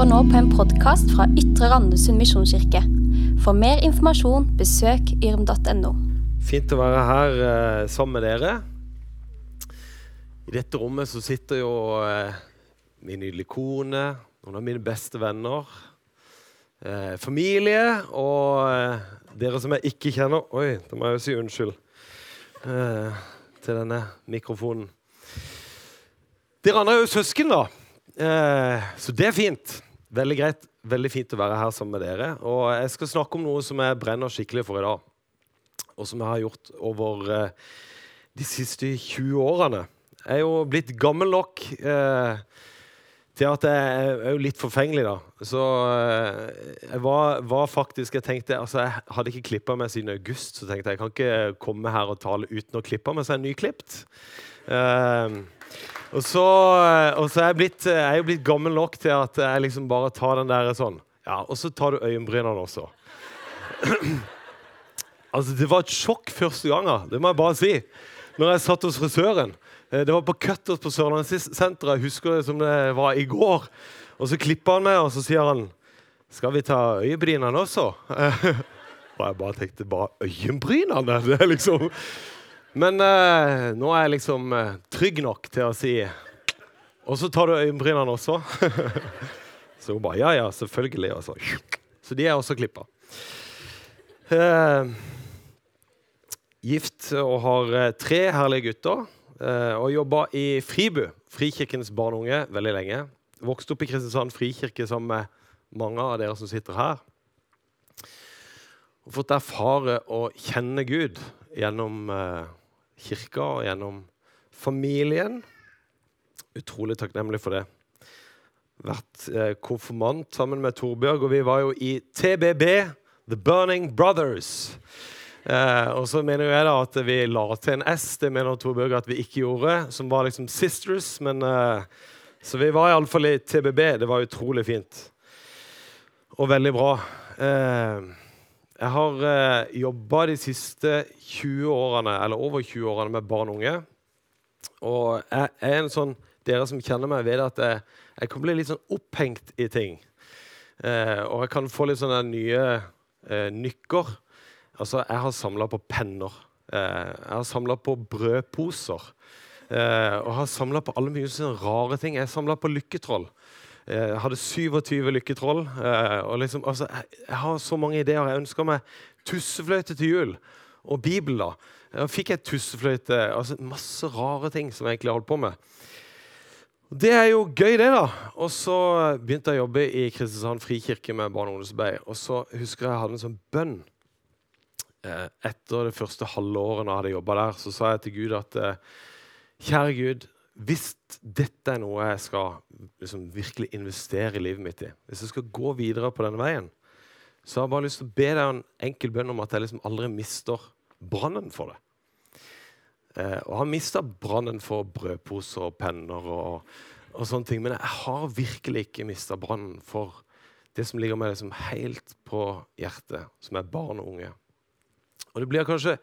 hører nå på en podkast fra Ytre Randesund misjonskirke. For mer informasjon, besøk yrm.no. Fint å være her eh, sammen med dere. I dette rommet så sitter jo eh, min nydelige kone, noen av mine beste venner, eh, familie og eh, dere som jeg ikke kjenner. Oi, da må jeg jo si unnskyld eh, til denne mikrofonen. Dere andre er jo søsken, da. Eh, så det er fint. Veldig greit. Veldig fint å være her sammen med dere. Og jeg skal snakke om noe som jeg brenner skikkelig for i dag. Og som jeg har gjort over eh, de siste 20 årene. Jeg er jo blitt gammel nok eh, til at jeg er jo litt forfengelig, da. Så eh, jeg var, var, faktisk Jeg tenkte, altså jeg hadde ikke klippa meg siden august, så tenkte jeg jeg kan ikke komme her og tale uten å klippe meg, så jeg er nyklipt. Eh, og så, og så er jeg, blitt, jeg er jo blitt gammel nok til at jeg liksom bare tar den der sånn. Ja, Og så tar du øyenbrynene også. altså, Det var et sjokk første gangen, det må jeg bare si. Når jeg satt hos frisøren. Eh, det var på Cutters på Sørlandssenteret. Jeg husker det som det var i går. Og så klipper han meg, og så sier han Skal vi ta øyebrynene også? og jeg bare tenkte bare øyenbrynene? Det er liksom men eh, nå er jeg liksom eh, trygg nok til å si Og så tar du øyenbrynene også. så hun bare Ja, ja, selvfølgelig. Og Så de er også klippa. Eh, gift og har eh, tre herlige gutter. Eh, og jobba i Fribu, Frikirkens barn og unge, veldig lenge. Vokste opp i Kristiansand frikirke sammen med mange av dere som sitter her. Og fått erfare å kjenne Gud gjennom eh, kirka og gjennom familien. Utrolig takknemlig for det. Vært eh, konfirmant sammen med Torbjørg, og vi var jo i TBB, The Burning Brothers. Eh, og så mener jeg da at vi la til en S, det mener Torbjørg at vi ikke gjorde, som var liksom Sisters. men... Eh, så vi var iallfall i TBB. Det var utrolig fint. Og veldig bra. Eh, jeg har eh, jobba de siste 20 årene, eller over 20 årene med barn og unge. Og jeg er en sånn Dere som kjenner meg, vet at jeg, jeg kan bli litt sånn opphengt i ting. Eh, og jeg kan få litt sånne nye eh, nykker. Altså, jeg har samla på penner. Eh, jeg har samla på brødposer. Eh, og har samla på alle mye sånne rare ting. Jeg har samla på lykketroll. Jeg hadde 27 lykketroll. Eh, og liksom, altså, jeg, har så mange ideer. Jeg ønsker meg tussefløyte til jul. Og Bibel, da. Jeg fikk jeg tussefløyte. altså Masse rare ting som jeg egentlig holdt på med. Det er jo gøy, det, da. Og så begynte jeg å jobbe i Kristiansand frikirke med barne- og ungdomsarbeid. Og så husker jeg jeg hadde en sånn bønn. Eh, etter det første halve året når jeg hadde jobba der, så sa jeg til Gud at eh, kjære Gud, hvis dette er noe jeg skal liksom, virkelig investere i livet mitt i, hvis jeg skal gå videre på denne veien, så har jeg bare lyst til å be deg en enkel bønn om at jeg liksom aldri mister brannen for det. Eh, og har mista brannen for brødposer og penner og, og, sånne ting. Men jeg har virkelig ikke mista brannen for det som ligger meg liksom helt på hjertet, som er barn og unge. Og det blir kanskje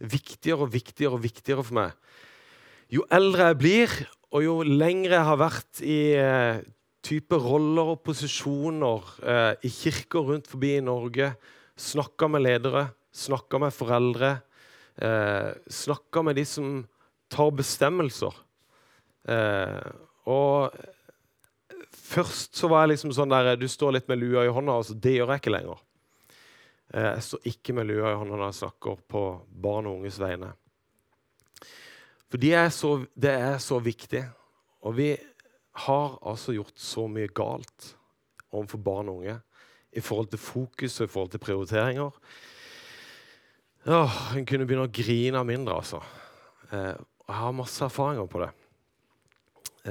viktigere og viktigere og viktigere for meg jo eldre jeg blir, og jo lengre jeg har vært i eh, type roller og posisjoner eh, i kirker rundt forbi i Norge, snakka med ledere, snakka med foreldre, eh, snakka med de som tar bestemmelser. Eh, og først så var jeg liksom sånn der Du står litt med lua i hånda. altså Det gjør jeg ikke lenger. Eh, jeg står ikke med lua i hånda når jeg snakker på barn og unges vegne. For de er så, det er så viktig. Og vi har altså gjort så mye galt overfor barn og unge i forhold til fokus og i forhold til prioriteringer. Åh, En kunne begynne å grine mindre, altså. Eh, jeg har masse erfaringer på det.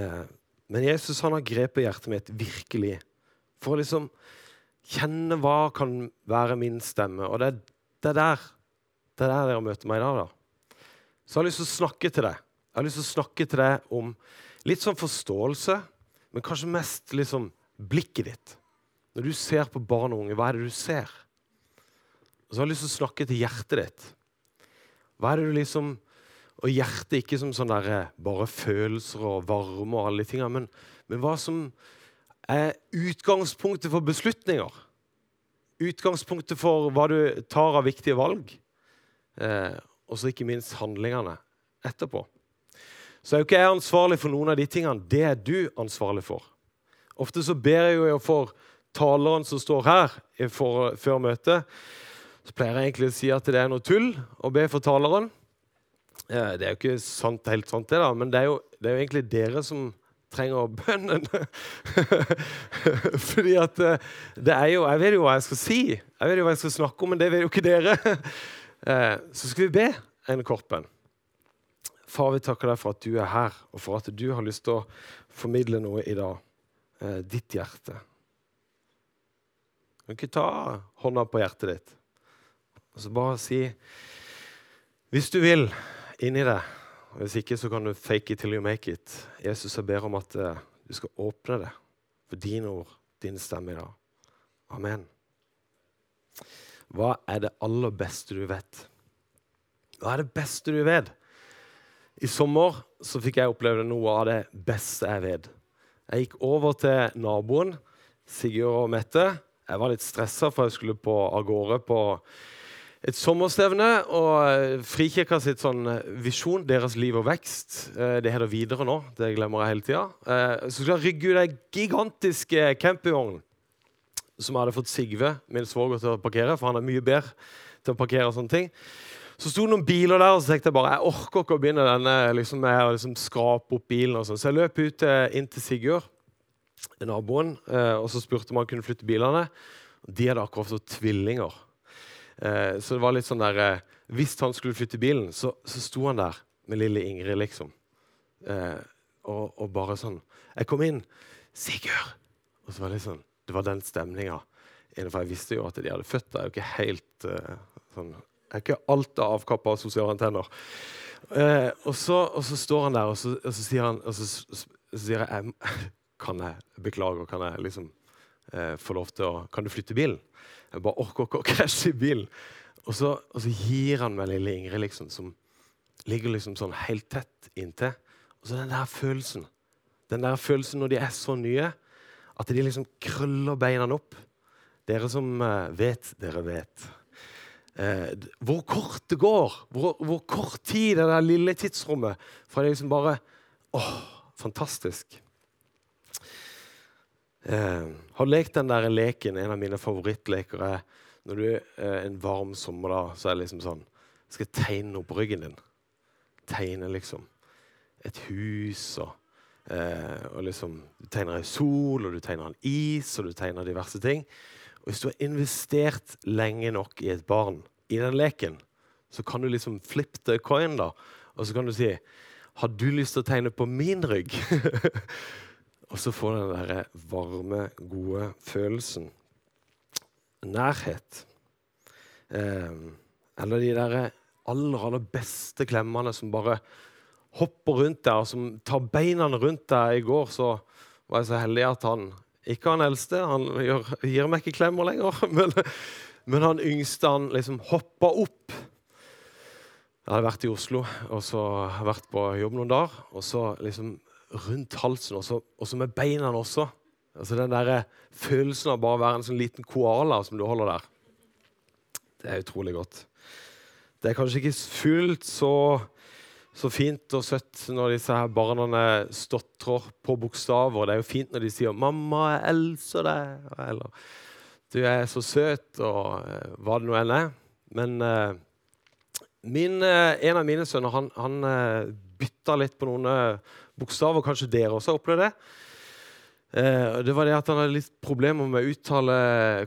Eh, men Jesus han har grepet hjertet mitt virkelig for å liksom kjenne hva kan være min stemme. Og det, det er der det er der dere møter meg i dag. da. Så jeg har lyst til å snakke til deg Jeg har lyst til å snakke til deg om litt sånn forståelse, men kanskje mest liksom blikket ditt. Når du ser på barn og unge, hva er det du ser? Og så har jeg lyst til å snakke til hjertet ditt. Hva er det du liksom Og hjertet ikke som sånn der, bare følelser og varme og alle de tingene, men, men hva som er utgangspunktet for beslutninger. Utgangspunktet for hva du tar av viktige valg. Eh, og så ikke minst handlingene etterpå. Så er jo ikke jeg ansvarlig for noen av de tingene. Det er du ansvarlig for. Ofte så ber jeg jo for taleren som står her for, før møtet. Så pleier jeg egentlig å si at det er noe tull å be for taleren. Eh, det er jo ikke sant, helt sant, det, da, men det er, jo, det er jo egentlig dere som trenger bønnen. Fordi at eh, det er jo Jeg vet jo hva jeg skal si, jeg vet jo hva jeg skal snakke om, men det vet jo ikke dere. Eh, så skal vi be en kort bønn. Far, vi takker deg for at du er her, og for at du har lyst til å formidle noe i dag. Ditt hjerte. Du kan ikke ta hånda på hjertet ditt og så bare si Hvis du vil, inni det. Hvis ikke, så kan du fake it till you make it. Jesus, jeg ber om at eh, du skal åpne det for dine ord, din stemme i dag. Amen. Hva er det aller beste du vet? Hva er det beste du vet? I sommer så fikk jeg oppleve noe av det beste jeg vet. Jeg gikk over til naboen, Sigurd og Mette. Jeg var litt stressa, for jeg skulle på, av gårde på et sommerstevne. Og eh, Frikirka sitt sånn eh, visjon, deres liv og vekst, eh, det heter Videre nå. Det glemmer jeg hele tida. Så skulle jeg rygge ut ei gigantisk campingvogn som hadde fått Sigve, min svoger, til å parkere. For han er mye bedre til å parkere og sånne ting. Så sto det noen biler der, og så tenkte jeg bare jeg orker ikke å begynne denne, liksom, med å liksom, skrape opp bilen. og sånn. Så jeg løp ut inn til Sigurd, naboen, og så spurte om han kunne flytte bilene. De hadde akkurat fått tvillinger. Eh, så det var litt sånn der eh, Hvis han skulle flytte bilen, så, så sto han der med lille Ingrid, liksom. Eh, og, og, bare sånn Jeg kom inn. 'Sigurd!' Og så var det litt sånn Det var den stemninga. For jeg visste jo at de hadde født. Jo ikke helt uh, sånn Jeg er ikke alt av avkappa sosiale antenner. Uh, og, så, og, så, står han der, og så, og så sier han og så, så, sier jeg Kan jeg beklage, kan jeg liksom uh, få lov til å Kan du flytte bilen? Jeg bare orker ikke å krasje i bilen. Og så, og så, gir han meg lille Ingrid, liksom, som ligger liksom sånn helt tett inntil. Og så den der følelsen. Den der følelsen når de er så nye, at de liksom krøller beina opp. Dere som uh, vet, dere vet. Eh, hvor kort det går. Hvor, hvor, kort tid det der lille tidsrommet fra det liksom bare Åh, fantastisk. Eh, har lekt den der leken. En av mine favorittleker er når du eh, en varm sommer da, så er det liksom sånn Skal jeg tegne på ryggen din. Tegne liksom et hus og, eh, og liksom Du tegner en sol, og du tegner en is, og du tegner diverse ting. Og hvis du har investert lenge nok i et barn i den leken, så kan du liksom flippe the coin, da. Og så kan du si Har du lyst til å tegne på min rygg? Og så får du den der varme, gode følelsen. Nærhet. Eh, eller de derre aller, aller beste klemmene som bare hopper rundt deg, og som tar beina rundt deg. I går så var jeg så heldig at han ikke han eldste, han gjør, gir meg ikke klemmer lenger, men, men han yngste han liksom hoppa opp. Jeg hadde vært i Oslo og så vært på jobb noen dager. Og så liksom rundt halsen, og så med beina også. Altså Den der følelsen av bare å være en sånn liten koala som du holder der. Det er utrolig godt. Det er kanskje ikke fullt så, så fint og søtt når disse her barna stotrer på bokstaver. Det er jo fint når de sier 'Mamma, jeg elsker deg', eller 'Du er så søt', og uh, hva det nå enn er. Men uh, min, uh, en av mine sønner han, han bytta litt på noen bokstaver. Kanskje dere også har opplevd det. Eh, det var det at han hadde litt problemer med å uttale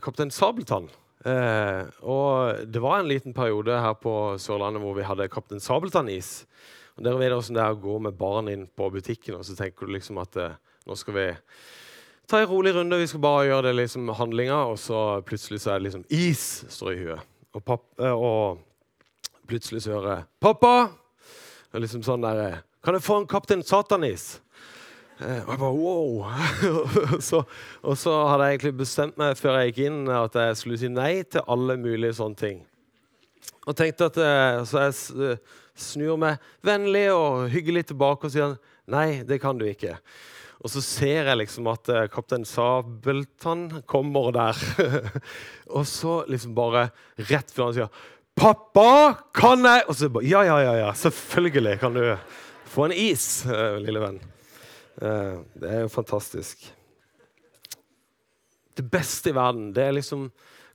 Kaptein Sabeltann. Eh, og det var en liten periode her på Sørlandet hvor vi hadde Kaptein Sabeltann-is. Og Dere vet åssen det er å gå med barn inn på butikken og så tenker du liksom at eh, nå skal vi ta en rolig runde, vi skal bare gjøre det liksom handlinga, og så plutselig så er det liksom is står i huet. Og, eh, og plutselig så hører jeg 'Pappa!' Og liksom sånn der, eh, kan jeg få en Kaptein Satanis? Eh, og jeg bare wow! så, og så hadde jeg egentlig bestemt meg før jeg gikk inn, at jeg skulle si nei til alle mulige sånne ting. Og tenkte at eh, Så jeg eh, snur meg vennlig og hyggelig tilbake og sier nei, det kan du ikke. Og så ser jeg liksom at kaptein Sabeltann kommer der. og så liksom bare rett før han sier 'Pappa, kan jeg?' Og så bare Ja, ja, ja, ja, selvfølgelig kan du få en is, lille venn. Eh, det er jo fantastisk. Det beste i verden det er liksom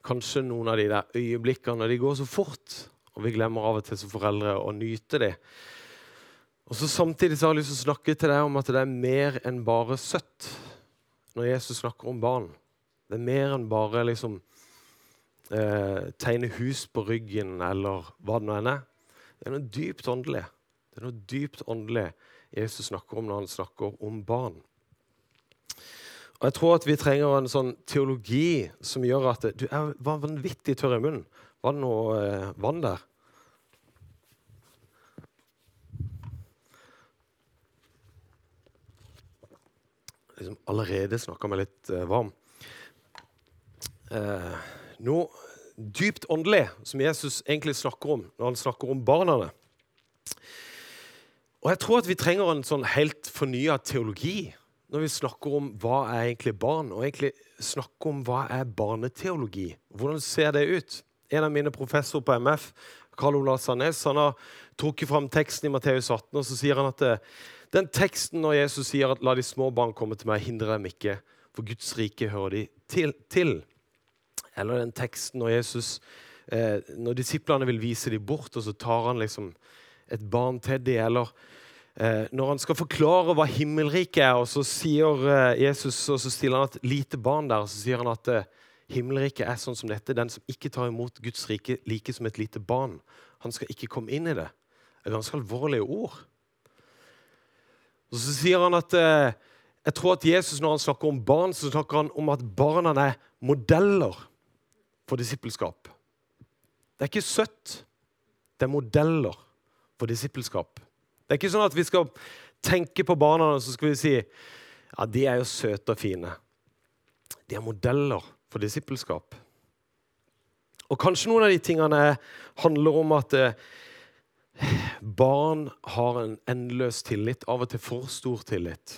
kanskje noen av de der øyeblikkene de går så fort, og vi glemmer av og til som foreldre å nyte dem. Og så Samtidig så har jeg lyst til å snakke til deg om at det er mer enn bare søtt når Jesus snakker om barn. Det er mer enn bare liksom eh, tegne hus på ryggen eller hva det nå enn er. Det er noe dypt åndelig. Det er noe dypt åndelig Jesus snakker om når han snakker om barn. Og Jeg tror at vi trenger en sånn teologi som gjør at Du er vanvittig tørr i munnen. Var det noe eh, vann der? liksom allerede snakka meg litt eh, varm. Eh, noe dypt åndelig som Jesus egentlig snakker om når han snakker om barna. Og jeg tror at vi trenger en sånn helt fornya teologi når vi snakker om hva er egentlig barn, og egentlig snakker om hva er barneteologi. Hvordan ser det ut? En av mine professorer på MF, Karl Olav Sandnes, han har trukket fram teksten i Matteus 18, og så sier han at det, eh, den teksten når Jesus sier at 'la de små barn komme til meg', hindrer dem ikke, for Guds rike hører de til. til. Eller den teksten når Jesus eh, Når disiplene vil vise dem bort, og så tar han liksom et barn til dem. Eller eh, når han skal forklare hva himmelriket er, og så sier eh, Jesus, og så stiller han et lite barn der, så sier han at eh, himmelriket er sånn som dette. Den som ikke tar imot Guds rike like som et lite barn, han skal ikke komme inn i det. Det er ganske alvorlige ord. Og Så sier han at eh, jeg tror at Jesus når han snakker om barn, så snakker han om at barna er modeller for disippelskap. Det er ikke søtt. Det er modeller for disippelskap. Det er ikke sånn at vi skal tenke på barna og så skal vi si ja, de er jo søte og fine. De er modeller for disippelskap. Og kanskje noen av de tingene handler om at eh, Barn har en endeløs tillit, av og til for stor tillit.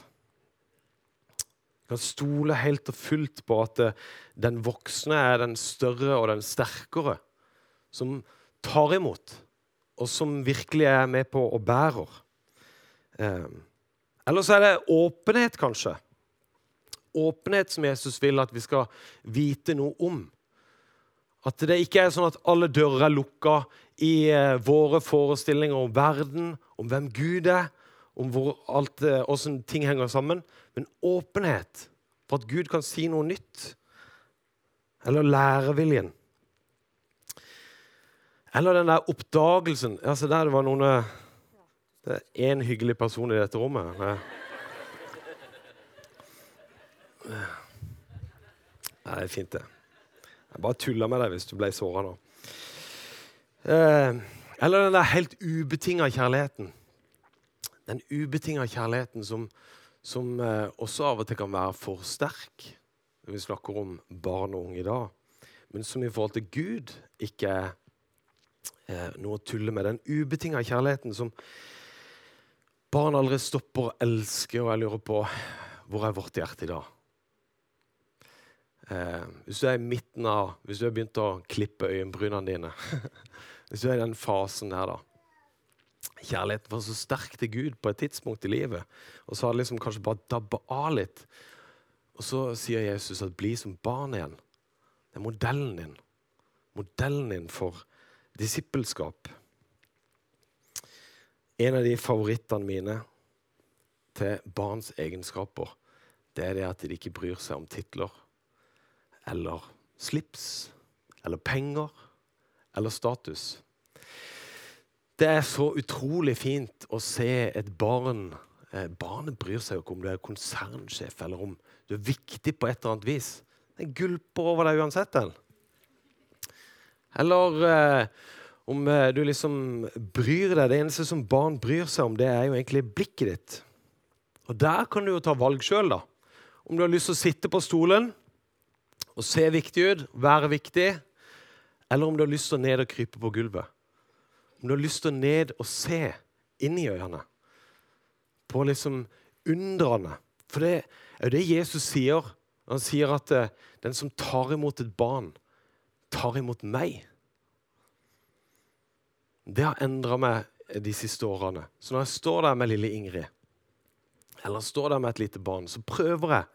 Du kan stole helt og fullt på at eh, den voksne er den større og den sterkere, som tar imot, og som virkelig er med på og bærer. Eh, eller så er det åpenhet, kanskje. Åpenhet som Jesus vil at vi skal vite noe om. At det ikke er sånn at alle dører er lukka i eh, våre forestillinger om verden, om hvem Gud er, om alt, eh, ting henger sammen. Men åpenhet for at Gud kan si noe nytt. Eller læreviljen. Eller den der oppdagelsen. Altså der var noen eh, Det er én hyggelig person i dette rommet. Nei, Det er fint, det. Jeg bare tulla med deg hvis du ble såra nå. Eh, eller den der helt ubetinga kjærligheten. Den ubetinga kjærligheten som, som eh, også av og til kan være for sterk når vi snakker om barn og unge i dag. Men som i forhold til Gud ikke er noe å tulle med. Den ubetinga kjærligheten som barn aldri stopper å elske. Og jeg lurer på hvor er vårt hjerte i dag? Eh, hvis du er i midten av Hvis du har begynt å klippe øyenbrynene dine Hvis du er i den fasen der, da Kjærligheten var så sterk til Gud på et tidspunkt i livet, og så har det liksom kanskje bare dabba av litt. Og så sier Jesus at 'bli som barn igjen'. Det er modellen din. Modellen din for disippelskap. En av de favorittene mine til barns egenskaper, det er det at de ikke bryr seg om titler eller slips eller penger eller status. Det er så utrolig fint å se et barn eh, Barnet bryr seg jo ikke om du er konsernsjef eller om du er viktig på et eller annet vis. Det gulper over deg uansett. Den. Eller eh, om eh, du liksom bryr deg. Det eneste som barn bryr seg om, det er jo egentlig blikket ditt. Og der kan du jo ta valg sjøl, da. Om du har lyst til å sitte på stolen og se viktig ut, være viktig, eller om du har lyst til å ned og krype på gulvet. Om du har lyst til å ned og se inn i øynene. På liksom undrende For det er jo det Jesus sier. Han sier at eh, den som tar imot et barn, tar imot meg. Det har endra meg de siste årene. Så når jeg står der med lille Ingrid, eller står der med et lite barn, så prøver jeg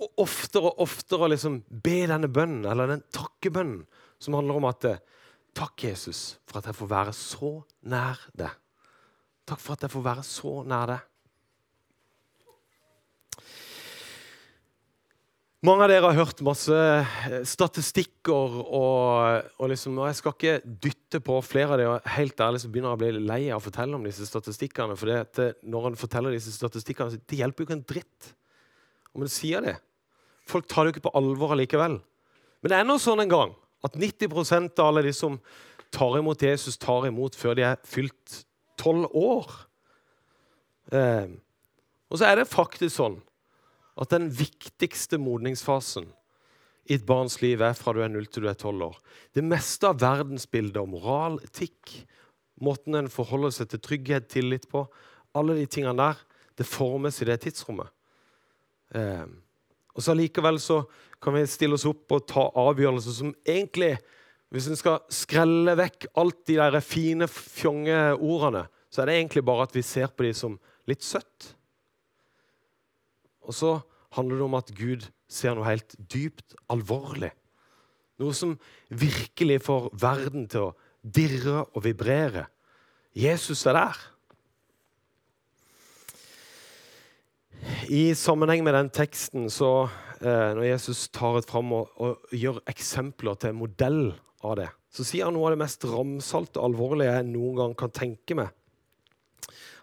og oftere og oftere å liksom be denne bønnen, eller den takkebønnen, som handler om at Takk, Jesus, for at jeg får være så nær deg. Takk for at jeg får være så nær deg. Mange av dere har hørt masse eh, statistikker, og, og, liksom, og jeg skal ikke dytte på flere av dere. Helt ærlig så begynner jeg å bli lei av å fortelle om disse statistikkene. For det, når en forteller disse statistikkene, så det hjelper jo ikke en dritt om en sier det. Folk tar det jo ikke på alvor allikevel. Men det er nå sånn en gang at 90% av alle de som tar imot Jesus, tar imot før de er fylt tolv år. Eh, og så er det faktisk sånn at den viktigste modningsfasen i et barns liv er fra du er 0 til du er 12 år. Det meste av verdensbildet og moral, etikk, måten en forholder seg til trygghet, tillit på, alle de tingene der, det formes i det tidsrommet. Eh, og så Likevel så kan vi stille oss opp og ta avgjørelser som egentlig Hvis en skal skrelle vekk alt de der fine, fjonge ordene, så er det egentlig bare at vi ser på de som litt søtt. Og så handler det om at Gud ser noe helt dypt alvorlig. Noe som virkelig får verden til å dirre og vibrere. Jesus er der. I sammenheng med den teksten, så, eh, når Jesus tar et fram og, og, gjør eksempler til modell av det, så sier han noe av det mest ramsalte og alvorlige jeg noen gang kan tenke meg.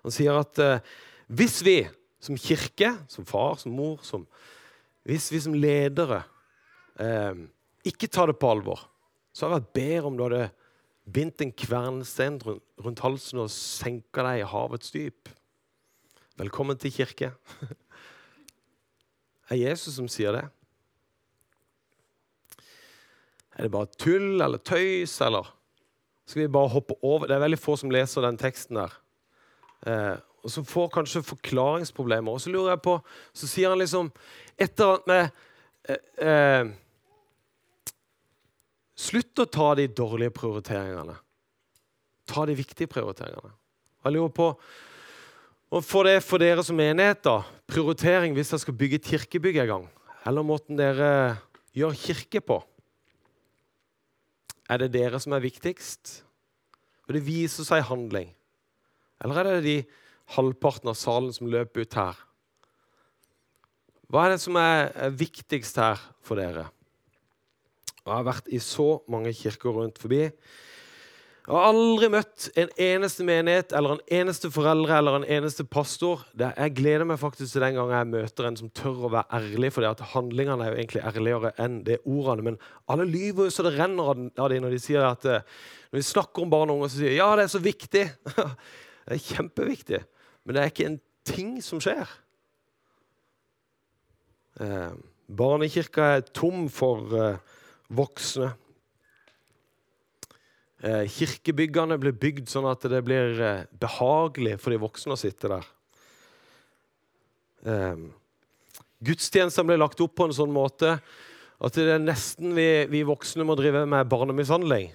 Han sier at eh, hvis vi som kirke, som far, som mor, som, hvis vi som ledere eh, ikke tar det på alvor, så hadde det vært bedre om du hadde bindt en kvernstein rundt, halsen og senka deg i havets dyp. Velkommen til kirke. er Jesus som sier det? Er det bare tull eller tøys, eller skal vi bare hoppe over? Det er veldig få som leser den teksten der. Eh, og som får kanskje forklaringsproblemer. Og så lurer jeg på, så sier han liksom etter at vi eh, eh, Slutt å ta de dårlige prioriteringene. Ta de viktige prioriteringene. Jeg lurer på og for det for dere som menighet, da, prioritering hvis dere skal bygge et kirkebygg en gang, eller måten dere gjør kirke på Er det dere som er viktigst? Og det viser seg i handling? Eller er det de halvparten av salen som løper ut her. Hva er det som er, viktigst her for dere? Jeg har vært i så mange kirker rundt forbi. Jeg har aldri møtt en eneste menighet eller en eneste foreldre eller en eneste pastor. jeg gleder meg faktisk til den gangen jeg møter en som tør å være ærlig. For handlingene er jo egentlig ærligere enn det ordene. Men alle lyver jo så det renner av dem når de sier at eh, når vi snakker om barn og unge, så sier de ja, det er så viktig. det er kjempeviktig. Men det er ikke en ting som skjer. Eh, barnekirka er tom for eh, voksne. Eh, kirkebyggene blir bygd sånn at det blir eh, behagelig for de voksne å sitte der. Eh, Gudstjenestene blir lagt opp på en sånn måte at det er nesten vi, vi voksne må drive med barnemishandling.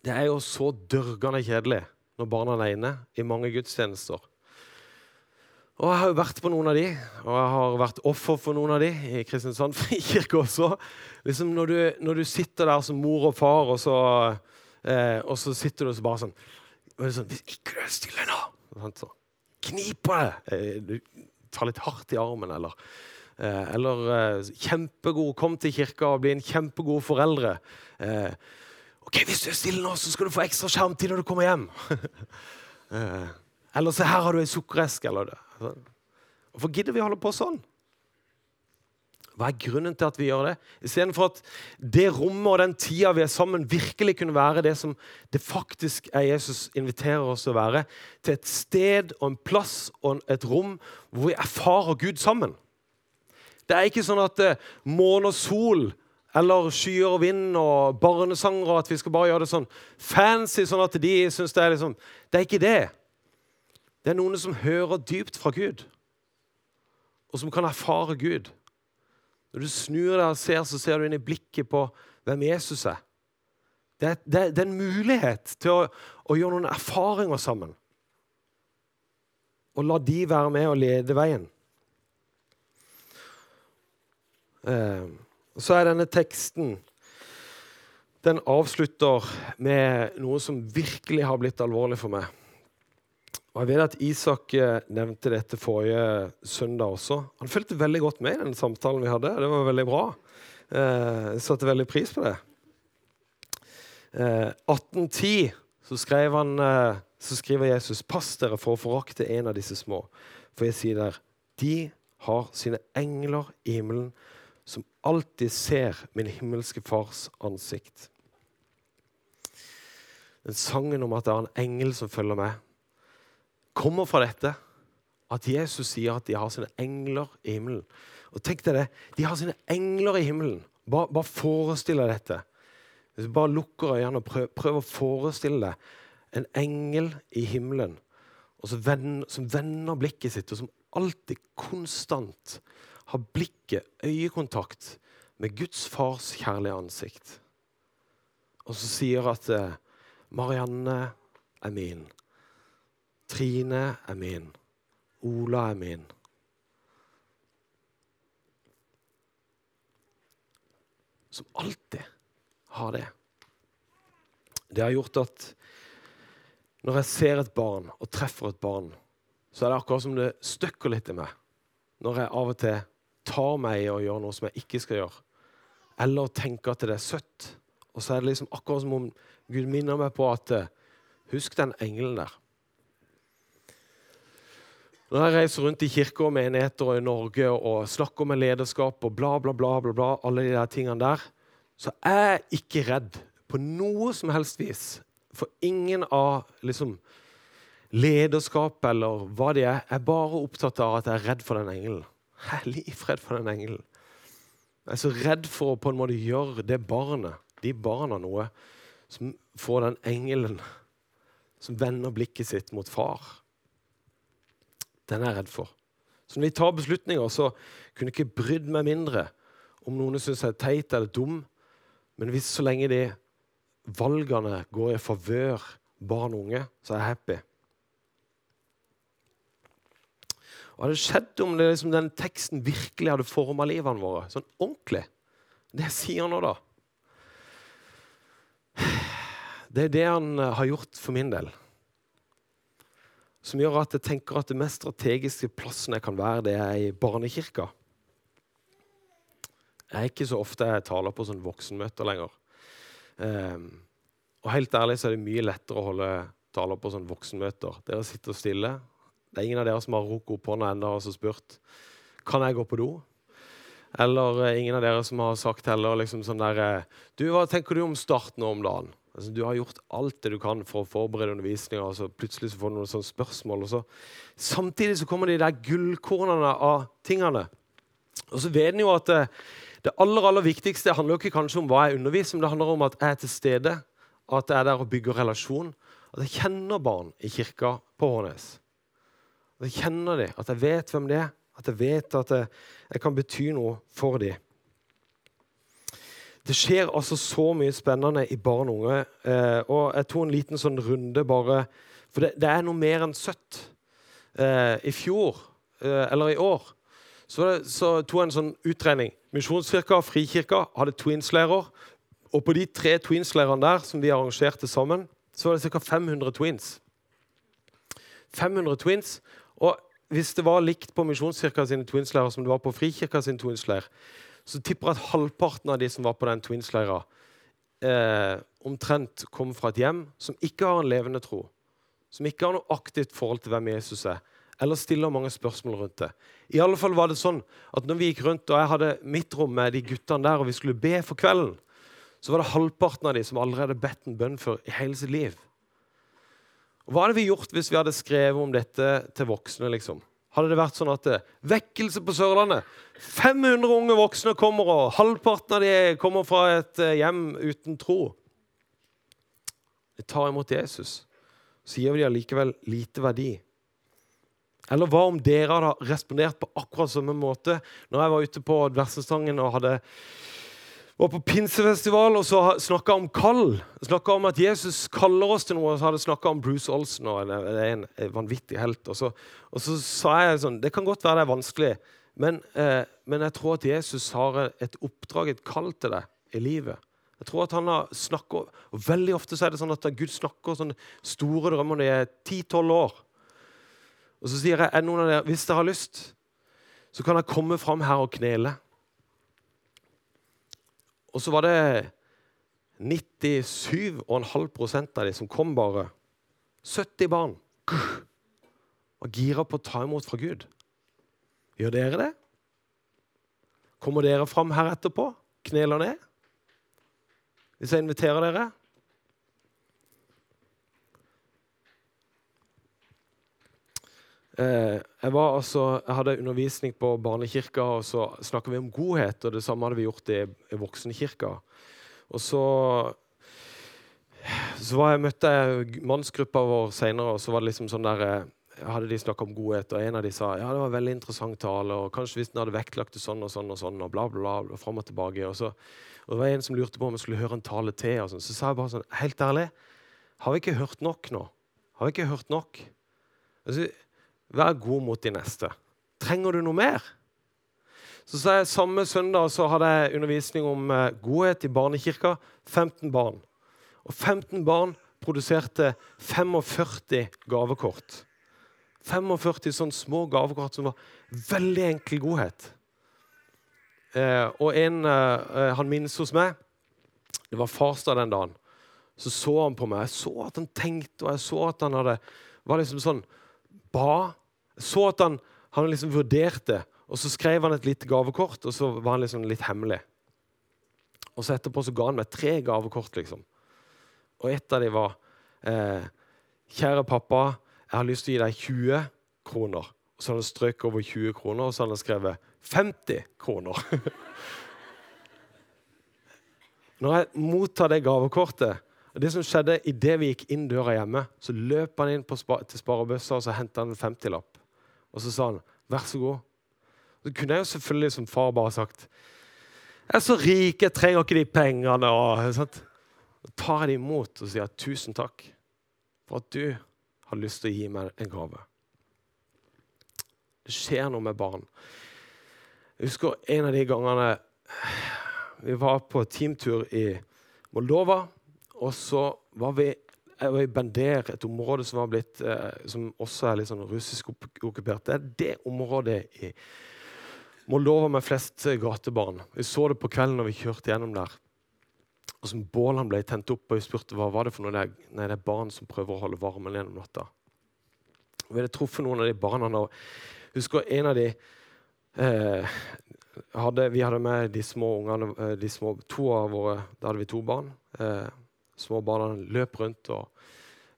Det er jo så dørgende kjedelig når barna er inne i mange gudstjenester. Og Jeg har jo vært på noen av de, og jeg har vært offer for noen av de i Kristiansand frikirke også. Liksom når du, når du, sitter der som mor og far, og så, eh, og så sitter du og så bare sånn, og sånn Hvis ikke du er stille nå så Kniper det! Eh, du tar litt hardt i armen, eller eh, Eller eh, kjempegod, kom til kirka og bli en kjempegod foreldre. Eh, OK, hvis du er stille nå, så skal du få ekstra skjermtid når du kommer hjem. Eh, eller se, her har du ei sukkereske. Hvorfor gidder vi å holde på sånn? Hva er grunnen til at vi gjør det? Istedenfor at det rommet og den tida vi er sammen, virkelig kunne være det som det faktisk er Jesus inviterer oss til å være. Til et sted og en plass og et rom hvor vi erfarer Gud sammen. Det er ikke sånn at uh, måne og sol eller skyer og vind og barnesanger og at vi skal bare gjøre det sånn fancy, sånn at de syns det er liksom Det er ikke det. Det er noen som hører dypt fra Gud. og som kan erfare Gud. Når du snur deg og ser, så ser du inn i blikket på hvem Jesus er. Det er, det, det er en mulighet til å, å, gjøre noen erfaringer sammen. Og la de være med og lede veien. Eh, så er denne teksten den avslutter med noe som virkelig har blitt alvorlig for meg. Og jeg vet at Isak eh, nevnte dette forrige søndag også. Han fulgte veldig godt med i den samtalen vi hadde. Det var veldig bra. Eh, jeg satte veldig pris på det. Eh, 1810 så, skrev han, så skriver Jesus Pass dere for å forakte en av disse små. For jeg sier der, de har sine engler i himmelen som alltid ser min himmelske fars ansikt. Den sangen om at det er en engel som følger med, kommer fra dette. At Jesus sier at de har sine engler i himmelen. Og tenk deg det, De har sine engler i himmelen. Bare, bare forestill deg dette. Hvis du bare lukker øynene og prøver, prøv å forestille deg en engel i himmelen som vender blikket sitt, og som alltid konstant har blikket, øyekontakt, med Guds fars kjærlige ansikt. Og så sier at eh, Marianne er min. Trine er min. Ola er min. Som alltid har det. Det har gjort at når jeg ser et barn og treffer et barn, så er det akkurat som det støkker litt i meg. Når jeg av og til tar meg i å gjøre noe som jeg ikke skal gjøre. Eller tenker at det er søtt. Og så er det liksom akkurat som om Gud minner meg på at Husk den engelen der. Når jeg reiser rundt i kirker og menigheter og i Norge og snakker med lederskap og bla, bla, bla, bla, bla alle de der tingene der, så er jeg ikke redd på noe som helst vis. For ingen av liksom, lederskap eller hva det er, er bare opptatt av at jeg er redd for den engelen. Jeg er livredd for den engelen. Jeg er så redd for å på en måte gjøre det barnet, de barna noe som får den engelen som vender blikket sitt mot far. Den er jeg redd for. Så når vi tar beslutninger, så kunne jeg ikke brydd meg mindre om noen syns jeg er teit eller dum. Men hvis så lenge de valgene går i favør barn og unge, så er jeg happy. Hva hadde skjedd om det, liksom, den teksten virkelig hadde forma livene våre? Sånn ordentlig. Det sier sier nå, da. Det er det han har gjort for min del som gjør at jeg tenker at det mest strategiske plassen jeg kan være, det er i barnekirka. Jeg er ikke så ofte jeg taler på sånn voksenmøter lenger. Um, og helt ærlig så er det mye lettere å holde taler på sånn voksenmøter. Dere sitter stille. Det er ingen av dere som har rukket opp hånda ennå og spurt kan jeg gå på do. Eller uh, ingen av dere som har sagt heller liksom sånn der eh, Du, hva tenker du om Start nå om dagen? Altså, du har gjort alt det du kan for å forberede undervisninga, og så plutselig så får du noen sånne spørsmål. Så, samtidig så kommer de der gullkornene av tingene. Og så vet en jo at det, eh, det, aller aller viktigste handler jo ikke kanskje om hva jeg underviser, men det handler om at jeg er til stede, at jeg er der og bygger relasjon. At jeg kjenner barn i kirka på Hårnes. At jeg kjenner dem, at jeg vet hvem de er, at jeg vet at jeg, jeg kan bety noe for dem. Det skjer altså så mye spennende i barn og unge. Eh, og jeg tok en liten sånn runde bare For det, det er noe mer enn søtt. Eh, I fjor, eh, eller i år, så, det, så, tok jeg en sånn utregning. Misjonskirka og Frikirka hadde twinslærer. Og på de tre twinslærerne der som vi arrangerte sammen, så var det ca. 500 twins. 500 twins. Og hvis det var likt på Misjonskirka sine twinsleirer som det var på Frikirka sin twinsleir, så tipper jeg at halvparten av de som var på den Twins-leira, eh, omtrent kom fra et hjem som ikke har en levende tro. Som ikke har noe aktivt forhold til hvem Jesus er. Eller stiller mange spørsmål rundt det. I alle fall var det sånn at når vi gikk rundt, og jeg hadde mitt rom med de guttene der, og vi skulle be for kvelden, så var det halvparten av de som allerede bedt en bønn for i hele sitt liv. Hva hadde vi gjort hvis vi hadde skrevet om dette til voksne? liksom? hadde det vært sånn at eh, Vekkelse på Sørlandet. 500 unge voksne kommer, og halvparten av de kommer fra et eh, hjem uten tro. De tar imot Jesus. Så gir dem allikevel lite verdi. Eller hva om dere hadde respondert på akkurat samme måte når jeg var ute på Dversenstangen og hadde, var på pinsefestival og så snakka om kall? Snakka om at Jesus kaller oss til noe, og så hadde jeg snakka om Bruce Olsen og en, en, en vanvittig helt. Og så, og så, sa jeg sånn Det kan godt være det er vanskelig, men, eh, men jeg tror at Jesus har et oppdrag, et kall til deg i livet. Jeg tror at han har snakket, og Veldig ofte så er det sånn at Gud snakker sånne store drømmer når de er 10-12 år. Og så sier jeg er noen av dere, hvis dere har lyst, så kan dere komme fram her og knele. Og så var det 97,5 av de som kom bare. 70 barn. Og gira på å ta imot fra Gud. Gjør dere det? Kommer dere fram her etterpå? Kneler ned? Hvis jeg inviterer dere? Eh, jeg, var altså, jeg hadde undervisning på barnekirka, og så snakka vi om godhet. og Det samme hadde vi gjort i, i voksenkirka. Og så, så jeg, møtte jeg mannsgruppa vår seinere, og så var det liksom sånn der eh, hadde de snakka om godhet, og en av de sa ja, det var veldig interessant tale. og Kanskje hvis den hadde vektlagt det sånn og sånn og sånn, og bla, bla, bla, fram og tilbake. Og, så, og det var en som lurte på om jeg skulle høre en tale til. og sånn. Så sa jeg bare sånn Helt ærlig, har vi ikke hørt nok nå? Har vi ikke hørt nok? Altså, Vær god mot de neste. Trenger du noe mer? Så sa jeg, Samme søndag så hadde jeg undervisning om eh, godhet i barnekirka. 15 barn. Og 15 barn produserte 45 gavekort. 45 sånne små gavekort som var veldig enkel godhet. Eh, og en, eh, han minnes hos meg Det var farsdag den dagen. Så så han på meg. Jeg så at han tenkte, og jeg så at han hadde, var liksom sånn Ba så at han, han liksom vurderte, og så skrev han et lite gavekort, og så var han liksom litt hemmelig. Og så etterpå så ga han meg tre gavekort, liksom. Og ett av dem var eh, Kjære pappa, jeg har lyst til å gi deg 20 kroner. Og så hadde han strøket over 20 kroner, og så hadde han skrevet 50 kroner. Når jeg mottar det gavekortet og det som skjedde Idet vi gikk inn døra hjemme, så løp han inn spa til sparebøssa og så henta en 50-lapp. Og så sa han, 'Vær så god'. Så kunne jeg jo selvfølgelig som far bare sagt 'Jeg er så rik, jeg trenger ikke de pengene.' Og, sånt. Så tar jeg det imot og sier 'Tusen takk for at du har lyst til å gi meg en gave'. Det skjer noe med barn. Jeg husker en av de gangene vi var på teamtur i Moldova. Og så var vi var i Bender, et område som, blitt, eh, som også er litt sånn russisk okkupert. Det er det området i Moldova med flest eh, gatebarn. Vi så det på kvelden når vi kjørte gjennom der. Og som Bålene ble tent opp, og vi spurte hva var det for noe. Nei, det er barn som prøver å holde varmen gjennom natta. Vi hadde truffet noen av de barna. Og husker en av de eh, hadde, Vi hadde med de små ungene eh, de små, to av våre, Da hadde vi to barn. Eh, små barna løp rundt. og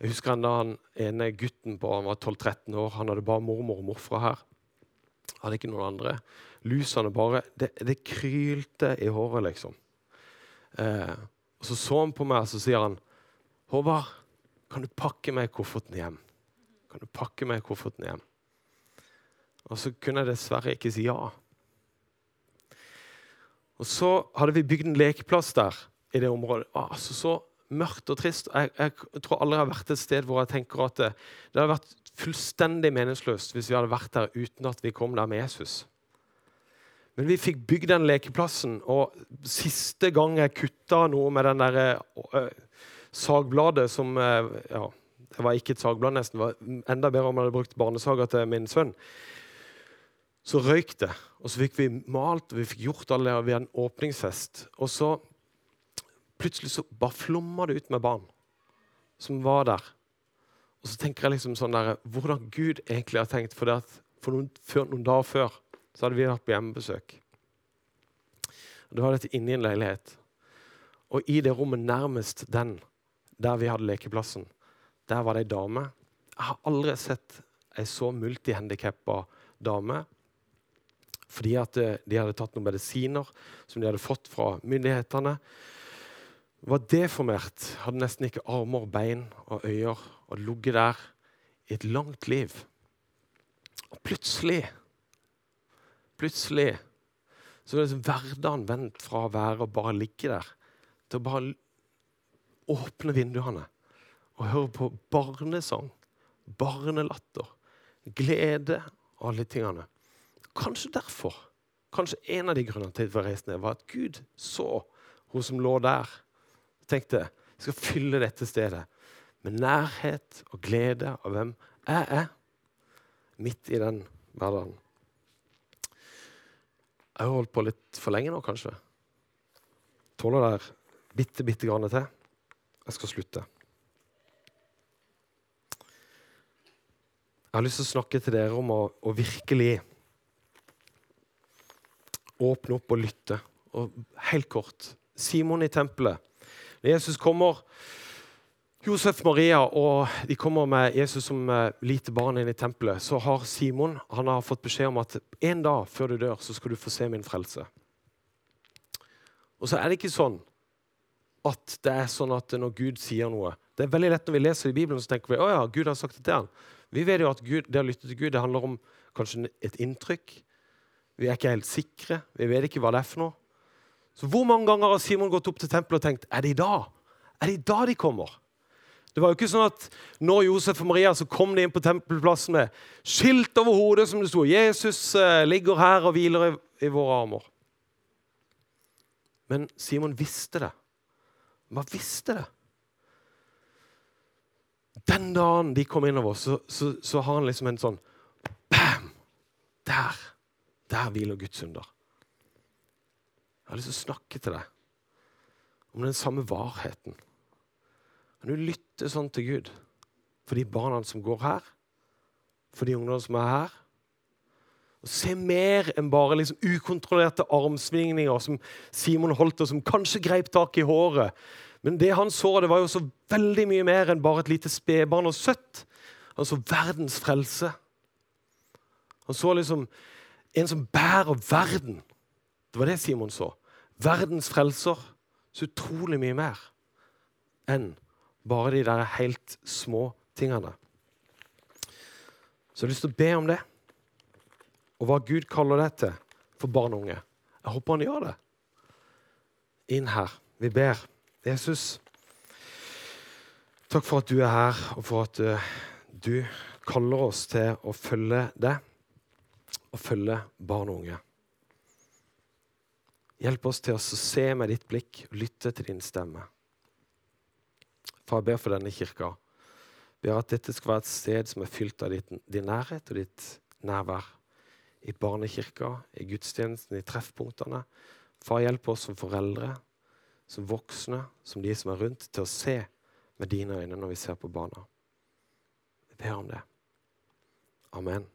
jeg husker enda han ene gutten på han var 12-13 år. Han hadde bare mormor og morfra her. Hadde ikke noen andre. Lusene bare Det, det krylte i håret, liksom. Eh, og Så så han på meg og så sier han, 'Håvard, kan du pakke meg kofferten hjem?' Kan du pakke meg kofferten hjem? Og så kunne jeg dessverre ikke si ja. Og så hadde vi bygd en lekeplass der i det området. Altså, så mørkt og trist. Jeg, jeg, tror aldri jeg har vært et sted hvor jeg tenker at det, det hadde vært fullstendig meningsløst hvis vi hadde vært der uten at vi kom der med Jesus. Men vi fikk bygd den lekeplassen, og siste gang jeg kutta noe med den der øh, sagbladet som øh, ja, Det var ikke et sagblad, nesten. Det var enda bedre om jeg hadde brukt barnesager til min sønn. Så røyk det, og så fikk vi malt og vi fikk gjort alle det. Vi hadde en åpningsfest. Og så plutselig så bare flomma det ut med barn som var der. Og så tenker jeg liksom sånn der, hvordan Gud egentlig har tenkt. For, at for noen, før, noen, dager før så hadde vi vært på hjemmebesøk. Og Det var dette inni en leilighet. Og i det rommet nærmest den, der vi hadde lekeplassen, der var det ei dame. Jeg har aldri sett ei så multihandikappa dame. Fordi at eh, de hadde tatt noen medisiner som de hadde fått fra myndighetene var deformert, hadde nesten ikke armer, bein og øyer og ligget der i et langt liv. Og plutselig Plutselig så er liksom hverdagen vendt fra å være å bare ligge der, til å bare åpne vinduene og høre på barnesang, barnelatter, glede og alle tingene. Kanskje derfor, kanskje en av de grunnene til at jeg reiste ned, var at Gud så hun som lå der, tenkte jeg skal fylle dette stedet med nærhet og glede av hvem jeg er, midt i den hverdagen. Jeg har holdt på litt for lenge nå, kanskje. Tåler der bitte, bitte grann til? Jeg skal slutte. Jeg har lyst til å snakke til dere om å, å virkelig åpne opp og lytte. Og helt kort Simon i tempelet. Når Jesus kommer Josef Maria og de kommer med Jesus som eh, lite barn inn i tempelet, så har Simon han har fått beskjed om at en dag før du dør, så skal du få se min frelse. Og så er det ikke sånn at det er sånn at når Gud sier noe Det er veldig lett når vi leser i Bibelen, så tenker vi å ja, Gud har sagt det til han. Vi vet jo at Gud, det å lytte til Gud det handler om kanskje et inntrykk. Vi er ikke helt sikre. Vi vet ikke hva det er for noe. Så hvor mange ganger har Simon gått opp til tempelet og tenkt er det i dag? Er det i dag de kommer? Det var jo ikke sånn at når Josef og Maria så kom de inn på tempelplassen med skilt over hodet som det sto 'Jesus eh, ligger her og hviler i, i våre armer'. Men Simon visste det. Han visste det. Den dagen de kom innover, så, så, så har han liksom en sånn Bam! Der! Der hviler Guds under. Jeg har lyst til å snakke til deg om den samme varheten. Kan du lytte sånn til Gud for de barna som går her, for de ungdommene som er her? Og Se mer enn bare liksom ukontrollerte armsvingninger som Simon holdt, og som kanskje greip tak i håret. Men det han så, det var jo så veldig mye mer enn bare et lite spedbarn og søtt. Han så verdens frelse. Han så liksom en som bærer verden. Det var det Simon så. Verdens frelser. Så utrolig mye mer enn bare de der helt små tingene. Så jeg har lyst til å be om det, og hva Gud kaller det til for barn og unge. Jeg håper han gjør det. Inn her. Vi ber. Jesus, takk for at du er her, og for at uh, du kaller oss til å følge deg og følge barn og unge. Hjelp oss til å se med ditt blikk og lytte til din stemme. Far, jeg ber for denne kirka. Ber at dette skal være et sted som er fylt av ditt, din nærhet og ditt nærvær. I barnekirka, i gudstjenesten, i treffpunktene. Far, hjelp oss som foreldre, som voksne, som de som er rundt, til å se med dine øyne når vi ser på barna. Jeg ber om det. Amen.